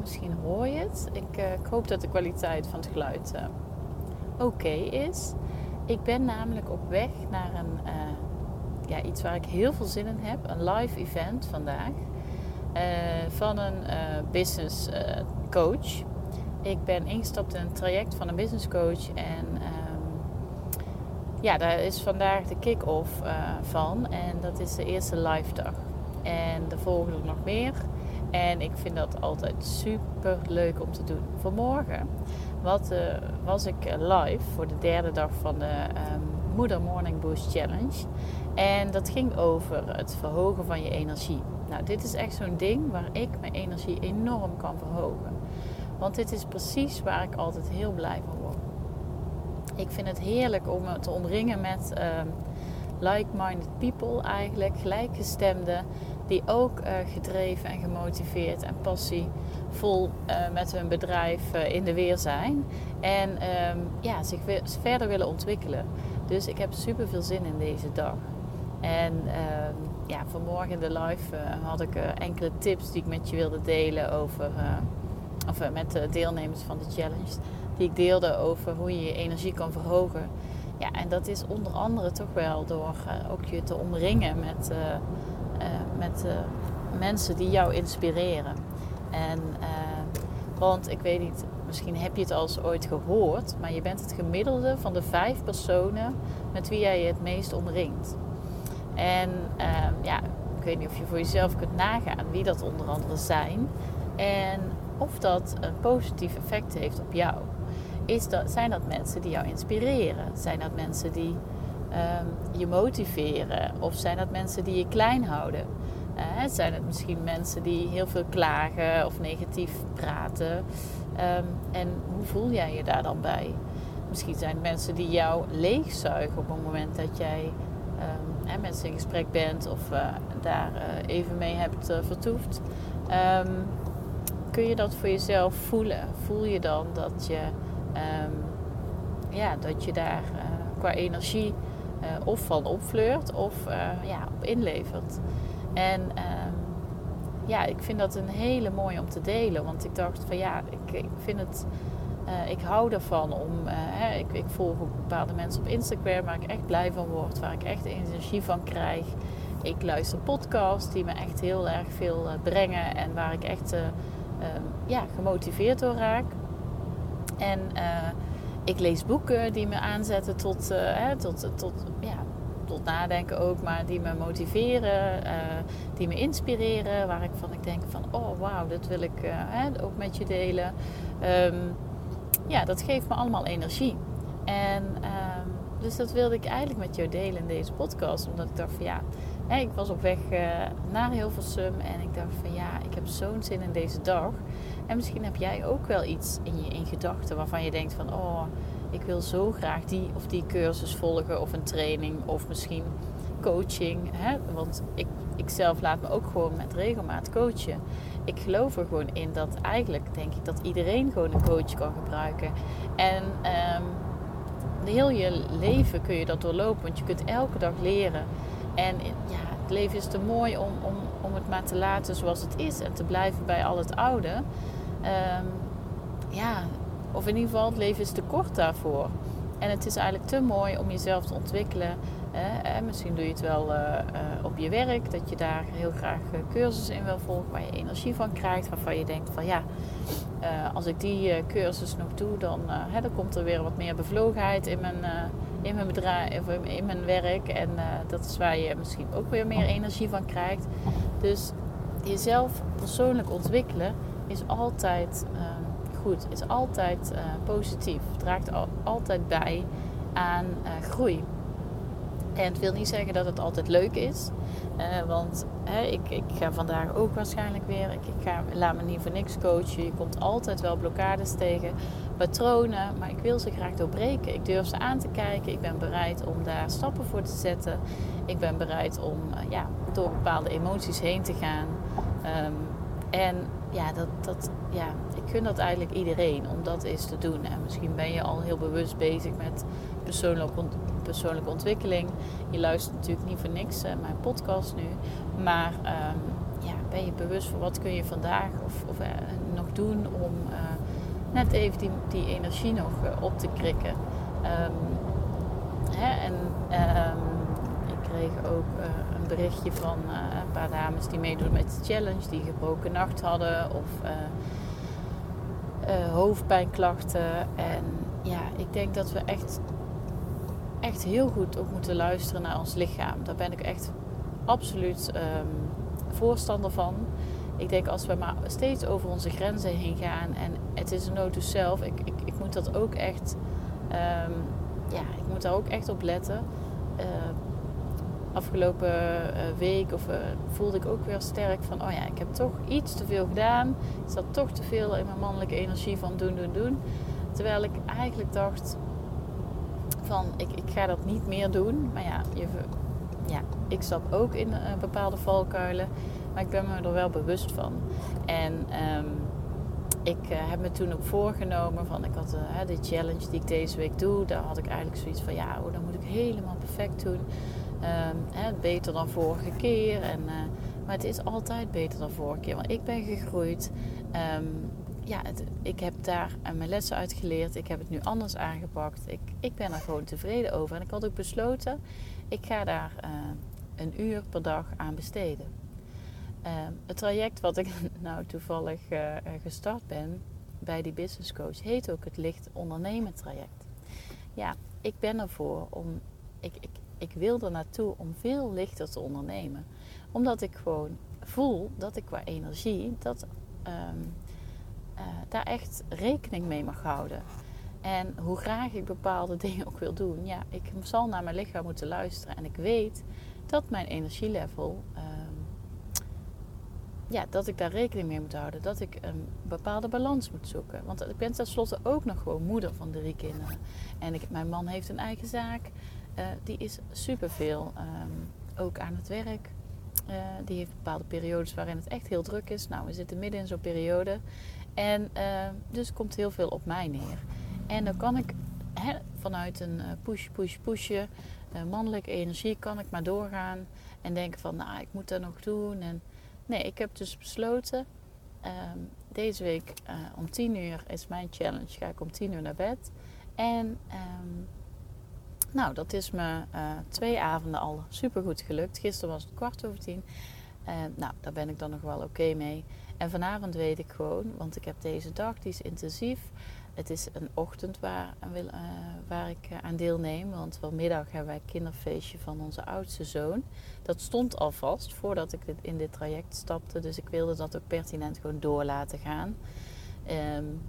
Misschien hoor je het. Ik, uh, ik hoop dat de kwaliteit van het geluid uh, oké is. Ik ben namelijk op weg naar een, uh, ja, iets waar ik heel veel zin in heb. Een live event vandaag. van een business coach. Ik ben ingestapt in een traject van een business coach. En um, ja, daar is vandaag de kick-off van. En dat is de eerste live dag. En er volgen er nog meer. En ik vind dat altijd super leuk om te doen. Vanmorgen wat, uh, was ik eh, live voor de derde dag van de um, Moeder Morning Boost Challenge. En dat ging over het verhogen van je energie. Nou, dit is echt zo'n ding waar ik mijn energie enorm kan verhogen. Want dit is precies waar ik altijd heel blij van word. Ik vind het heerlijk om me te omringen met um, like-minded people eigenlijk, gelijkgestemden die ook uh, gedreven en gemotiveerd en passievol uh, met hun bedrijf uh, in de weer zijn. En um, ja, zich verder willen ontwikkelen. Dus ik heb super veel zin in deze dag. En um, ja, vanmorgen in de live had ik enkele tips die ik met je wilde delen over, of met de deelnemers van de challenge. Die ik deelde over hoe je je energie kan verhogen. Ja, en dat is onder andere toch wel door ook je te omringen met uh, met uh, mensen die jou inspireren. En, want ik weet niet, misschien heb je het al eens ooit gehoord, maar je bent het gemiddelde van de vijf personen met wie jij je het meest omringt. En ja, ik weet niet of je voor jezelf kunt nagaan wie dat onder andere zijn. En of dat een positief effect heeft op jou. Is zijn dat mensen die jou inspireren? Zijn dat mensen die um, je motiveren? Of zijn dat mensen die je klein houden? Uh, zijn het misschien mensen die heel veel klagen of negatief praten? Um, en hoe voel jij je daar dan bij? Misschien zijn het mensen die jou leegzuigen op het moment dat jij met ze in gesprek bent of uh, daar uh, even mee hebt vertoefd. Kun je dat voor jezelf voelen? Voel je dan dat je, ja, dat je daar qua energie uh, of van opfleurt of uh, ja, op inlevert. En uh, ja, ik vind dat een hele mooie om te delen. Want ik dacht van ja, ik, ik vind het. Ik hou ervan om. Hè, ik, ik volg ook bepaalde mensen op Instagram waar ik echt blij van word, waar ik echt energie van krijg. Ik luister podcasts die me echt heel erg veel brengen en waar ik echt ehm, ja, gemotiveerd door raak. En ik lees boeken die me aanzetten tot, uh, hè, tot, tot, ja, tot nadenken ook, maar die me motiveren, uh, die me inspireren, waar ik van ik denk van oh wauw, dit wil ik hè, ook met je delen. Um, ja, dat geeft me allemaal energie. En um, dus dat wilde ik eigenlijk met jou delen in deze podcast, omdat ik dacht van ja, ik was op weg naar Hilversum en ik dacht van ja, ik heb zo'n zin in deze dag. En misschien heb jij ook wel iets in je in gedachten waarvan je denkt van oh, ik wil zo graag die of die cursus volgen of een training of misschien coaching. Hè? Want ik, ik zelf laat me ook gewoon met regelmaat coachen. Ik geloof er gewoon in dat eigenlijk denk ik dat iedereen gewoon een coach kan gebruiken. En um, heel je leven kun je dat doorlopen, want je kunt elke dag leren. En ja, het leven is te mooi om, om, om het maar te laten zoals het is en te blijven bij al het oude. Um, ja, of in ieder geval, het leven is te kort daarvoor. En het is eigenlijk te mooi om jezelf te ontwikkelen. Hè? Misschien doe je het wel uh, uh, op je werk, dat je daar heel graag uh, cursussen in wil volgen, waar je energie van krijgt, waarvan je denkt van ja, als ik die cursus nog doe, dan, hè, dan komt er weer wat meer bevlogenheid in mijn, in mijn bedrijf of in mijn werk. En dat is waar je misschien ook weer meer energie van krijgt. Dus jezelf persoonlijk ontwikkelen is altijd ehm, goed, is altijd uh, positief, draagt al, altijd bij aan uh, groei. En het wil niet zeggen dat het altijd leuk is. Uh, want hè, ik, ik ga vandaag ook waarschijnlijk weer. Ik, ga, laat me niet voor niks coachen. Je komt altijd wel blokkades tegen, patronen. Maar ik wil ze graag doorbreken. Ik durf ze aan te kijken. Ik ben bereid om daar stappen voor te zetten. Ik ben bereid om ja, door bepaalde emoties heen te gaan. Um, en ja, dat, dat, ja, ik gun dat eigenlijk iedereen om dat eens te doen. En misschien ben je al heel bewust bezig met persoonlijke, persoonlijke ontwikkeling. Je luistert natuurlijk niet voor niks uh, mijn podcast nu. Maar um, ja, ben je bewust van wat kun je vandaag of, of uh, nog doen om uh, net even die, die energie nog op te krikken. Um, hè, en ik kreeg ook berichtje van uh, een paar dames die meedoen met de challenge, die gebroken nacht hadden of uh, hoofdpijnklachten. En ja, ik denk dat we echt, echt heel goed ook moeten luisteren naar ons lichaam. Daar ben ik echt absoluut um, voorstander van. Ik denk als we maar steeds over onze grenzen heen gaan en het is een nood zelf, ik, ik, ik moet dat ook echt, um, ja, ik moet daar ook echt op letten afgelopen eh, week of, uh, voelde ik ook weer sterk van, oh ja, ik heb toch iets te veel gedaan. Ik zat toch te veel in mijn mannelijke energie van doen, doen, doen. Terwijl ik eigenlijk dacht van, ik, ik ga dat niet meer doen. Maar ja, je, ja ik stap ook in uh, bepaalde valkuilen. Maar ik ben me er wel bewust van. En um, ik heb me toen ook voorgenomen van, ik had de challenge die ik deze week doe. Daar had ik eigenlijk zoiets van, ja, oh, dan moet ik helemaal perfect doen. Hè, beter dan vorige keer. En, uh, maar het is altijd beter dan vorige keer. Want ik ben gegroeid. Um, ja, ik heb daar mijn lessen uit geleerd. Ik heb het nu anders aangepakt. Ik, ik ben er gewoon tevreden over. En ik had ook besloten, ik ga daar uh, een uur per dag aan besteden. Uh, het traject wat ik nou toevallig gestart ben bij die business coach heet ook het licht ondernemen traject. Ja, ik ben ervoor om. Ik, ik, ik wil er naartoe om veel lichter te ondernemen. Omdat ik gewoon voel dat ik qua energie dat, um, uh, daar echt rekening mee mag houden. En hoe graag ik bepaalde dingen ook wil doen, ja, ik zal naar mijn lichaam moeten luisteren. En ik weet dat mijn energielevel, um, ja, dat ik daar rekening mee moet houden. Dat ik een bepaalde balans moet zoeken. Want ik ben tenslotte ook nog gewoon moeder van drie kinderen. En ik, mijn man heeft een eigen zaak. Uh, die is superveel um, ook aan het werk. Uh, die heeft bepaalde periodes waarin het echt heel druk is. Nou, we zitten midden in zo'n periode. En uh, dus komt heel veel op mij neer. En dan kan ik vanuit een push, push, pushje, mannelijke energie, kan ik maar doorgaan. En denken van, nou, ik moet dat nog doen. En nee, ik heb dus besloten, um, deze week om 10 uur is mijn challenge. Ga ik om 10 uur naar bed. En nou, dat is me uh, twee avonden al super goed gelukt. Gisteren was het kwart over tien. Uh, nou, daar ben ik dan nog wel oké mee. En vanavond weet ik gewoon, want ik heb deze dag, die is intensief. Het is een ochtend waar, uh, waar ik aan deelneem. Want vanmiddag hebben wij kinderfeestje van onze oudste zoon. Dat stond al vast voordat ik in dit traject stapte. Dus ik wilde dat ook pertinent gewoon door laten gaan. Um,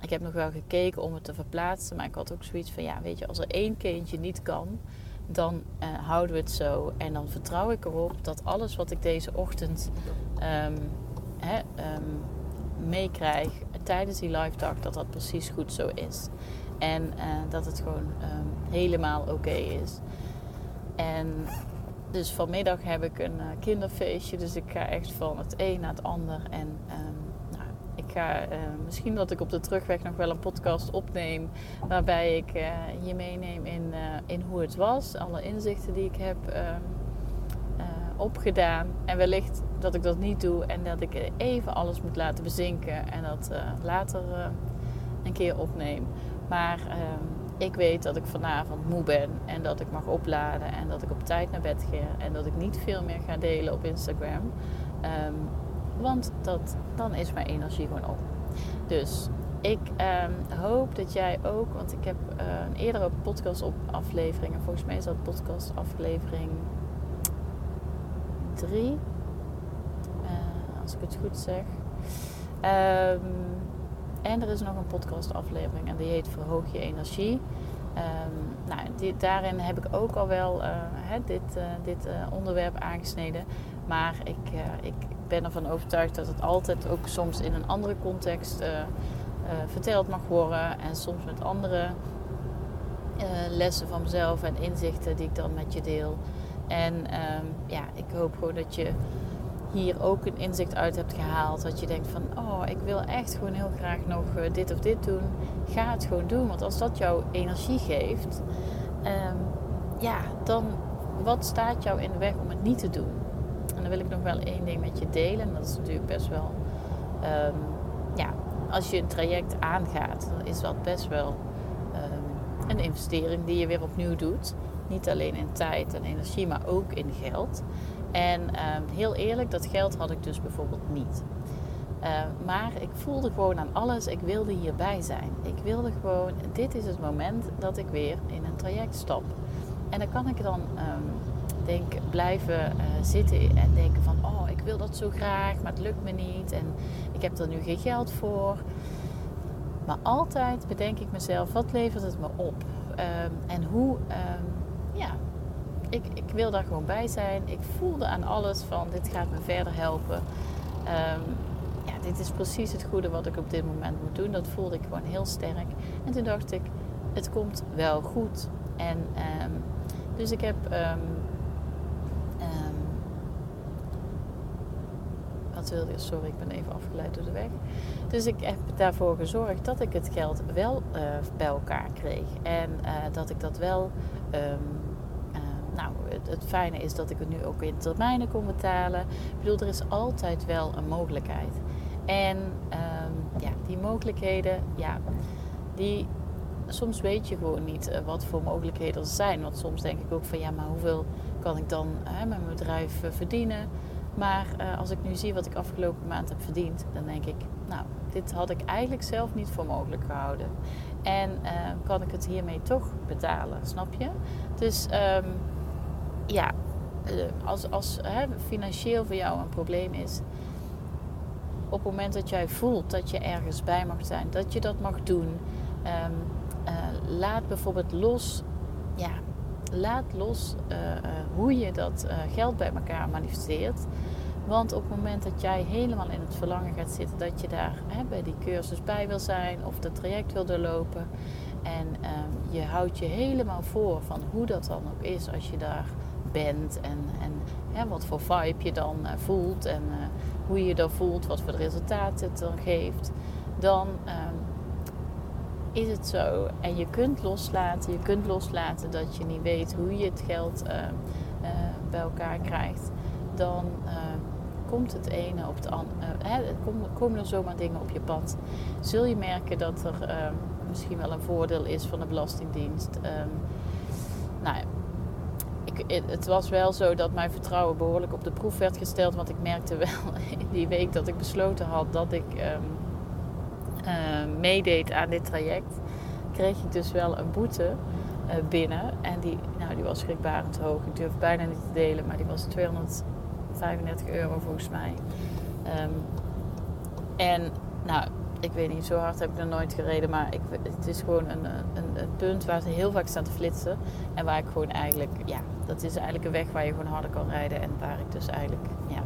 ik heb nog wel gekeken om het te verplaatsen. Maar ik had ook zoiets van, ja, weet je, als er één kindje niet kan, dan uh, houden we het zo. En dan vertrouw ik erop dat alles wat ik deze ochtend um, um, meekrijg tijdens die live dag, dat dat precies goed zo is. En uh, dat het gewoon um, helemaal oké is. En dus vanmiddag heb ik een uh, kinderfeestje. Dus ik ga echt van het een naar het ander. En ga uh, misschien dat ik op de terugweg nog wel een podcast opneem. Waarbij ik uh, je meeneem in, in hoe het was. Alle inzichten die ik heb ehm, opgedaan. En wellicht dat ik dat niet doe. En dat ik even alles moet laten bezinken. En dat later een keer opneem. Maar ehm, ik weet dat ik vanavond moe ben. En dat ik mag opladen. En dat ik op tijd naar bed ga. En dat ik niet veel meer ga delen op Instagram. Um, want dat, dan is mijn energie gewoon op. Dus ik um, hoop dat jij ook, want ik heb uh, een eerdere podcast op afleveringen, volgens mij is dat podcast aflevering 3, uh, eh, als ik het goed zeg. Um, en er is nog een podcast aflevering en die heet Verhoog je energie. Um, nou, daarin heb ik ook al wel dit, dit onderwerp aangesneden. Maar ik, ik ben ervan overtuigd dat het altijd ook soms in een andere context verteld mag worden. En soms met andere lessen van mezelf en inzichten die ik dan met je deel. En um, ja, ik hoop gewoon dat je hier ook een inzicht uit hebt gehaald. Dat je denkt van, oh, ik wil echt gewoon heel graag nog eh, dit of dit doen. Ga het gewoon doen. Want als dat jou energie geeft, um, ja, dan wat staat jou in de weg om het niet te doen? En dan wil ik nog wel één ding met je delen. En dat is natuurlijk best wel, um, ja, als je een traject aangaat, dan is dat best wel um, een investering die je weer opnieuw doet. Niet alleen in tijd en energie, maar ook in geld. En ehm, heel eerlijk, dat geld had ik dus bijvoorbeeld niet. Ehm, maar ik voelde gewoon aan alles, ik wilde hierbij zijn. Ik wilde gewoon, dit is het moment dat ik weer in een traject stap. En dan kan ik dan, denk, blijven uh, zitten en denken van, oh, ik wil dat zo graag, maar het lukt me niet. En ik heb er nu geen geld voor. Maar altijd bedenk ik mezelf, wat levert het me op? en hoe, ja, ik, ik wil daar gewoon bij zijn. Ik voelde aan alles van dit gaat me verder helpen. Um, ja, dit is precies het goede wat ik op dit moment moet doen. Dat voelde ik gewoon heel sterk. En toen dacht ik, het komt wel goed. En dus ik heb. Sorry, ik ben even afgeleid door de weg. Dus ik heb daarvoor gezorgd dat ik het geld wel uh, bij elkaar kreeg. En uh, dat ik dat wel nou, het, fijne is dat ik het nu ook in termijnen kon betalen. Ik bedoel, er is altijd wel een mogelijkheid. En um, ja, die mogelijkheden, ja, die, soms weet je gewoon niet wat voor mogelijkheden er zijn. Want soms denk ik ook van, ja, maar hoeveel kan ik dan uh, met mijn bedrijf verdienen? Maar als ik nu zie wat ik afgelopen maand heb verdiend, dan denk ik, nou, dit had ik eigenlijk zelf niet voor mogelijk gehouden. En kan ik het hiermee toch betalen, snap je? Dus um, ja, eh, als, als hè, financieel voor jou een probleem is, op het moment dat jij voelt dat je ergens bij mag zijn, dat je dat mag doen, uh, laat bijvoorbeeld los, ja, laat los hoe je dat geld bij elkaar manifesteert. Want op het moment dat jij helemaal in het verlangen gaat zitten, dat je daar hè, bij die cursus bij wil zijn of dat traject wil doorlopen. En um, je houdt je helemaal voor van hoe dat dan ook is als je daar bent en, en hè, wat voor vibe je dan uh, voelt en uh, hoe je je dan voelt, wat voor resultaten het dan geeft, dan um, is het zo. En je kunt loslaten, je kunt loslaten dat je niet weet hoe je het geld uh, bij elkaar krijgt. Dan ehm, komt het ene op het andere, komen er zomaar dingen op je pad. Zul je merken dat er ehm, misschien wel een voordeel is van de Belastingdienst. nou ja, het was wel zo dat mijn vertrouwen behoorlijk op de proef werd gesteld. Want ik merkte wel in die week dat ik besloten had dat ik um, uh, meedeed aan dit traject. Kreeg ik dus wel een boete uh, binnen. En die, nou, die was schrikbarend hoog. Ik durf bijna niet te delen, maar die was 235 euro volgens mij. Um, en nou, ik weet niet, zo hard heb ik nog nooit gereden. Maar ik, het is gewoon een, een, een, punt waar ze heel vaak staan te flitsen. En waar ik gewoon eigenlijk, ja, dat is eigenlijk een weg waar je gewoon harder kan rijden. En waar ik dus eigenlijk, ja,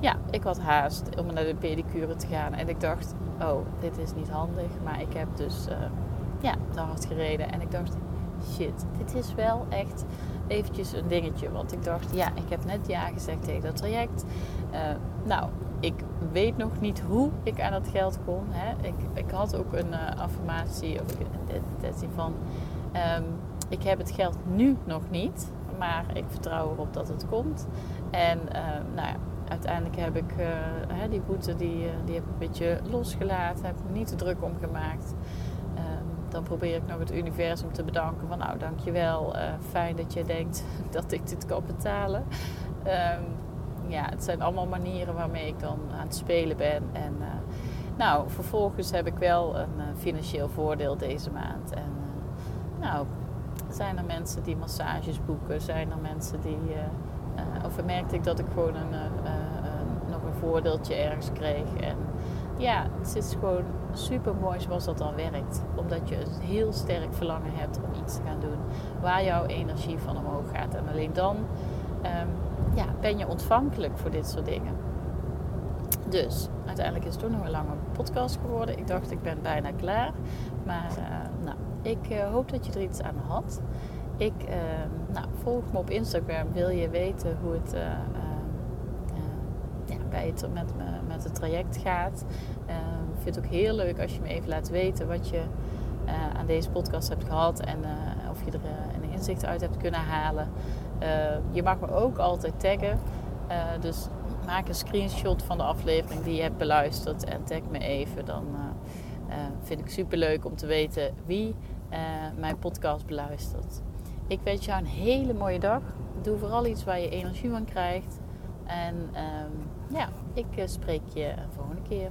ja ik had haast om naar de pedicure te gaan. En ik dacht, oh, dit is niet handig. Maar ik heb dus, uh, ja, te hard gereden. En ik dacht, shit, dit is wel echt eventjes een dingetje. Want ik dacht, ja, ik heb net ja gezegd tegen dat traject. Uh, nou, ik weet nog niet hoe ik aan dat geld kom. Hè. Ik, ik had ook een uh, affirmatie of een van... Um, ik heb het geld nu nog niet, maar ik vertrouw erop dat het komt. En uh, nou ja, uiteindelijk heb ik die boete die, die heb ik een beetje losgelaten. Heb ik niet te druk om gemaakt. Dan probeer ik nog het universum te bedanken van nou dankjewel. Uh, fijn dat je denkt dat ik dit kan betalen. Um, ja, het zijn allemaal manieren waarmee ik dan aan het spelen ben. En uh, nou, vervolgens heb ik wel een uh, financieel voordeel deze maand. En nou, zijn er mensen die massages boeken? Zijn er mensen die. of merkte ik dat ik gewoon een, nog een voordeeltje ergens kreeg? En ja, het is gewoon super mooi zoals dat dan werkt. Omdat je een heel sterk verlangen hebt om iets te gaan doen waar jouw energie van omhoog gaat. En alleen dan ehm, ja, ben je ontvankelijk voor dit soort dingen. Dus uiteindelijk is het toch nog een lange podcast geworden. Ik dacht, ik ben bijna klaar. Maar uh, nou, ik uh, hoop dat je er iets aan had. Ik, uh, nou, volg me op Instagram. Wil je weten hoe het uh, ja, bij het met, het traject gaat? ik vind het ook heel leuk als je me even laat weten wat je aan deze podcast hebt gehad. En of je er een inzicht uit hebt kunnen halen. je mag me ook altijd taggen. dus maak een screenshot van de aflevering die je hebt beluisterd en tag me even. Dan uh, uh, vind ik super leuk om te weten wie uh, mijn podcast beluistert. Ik wens jou een hele mooie dag. Doe vooral iets waar je energie van krijgt. En um, ja, ik spreek je een volgende keer.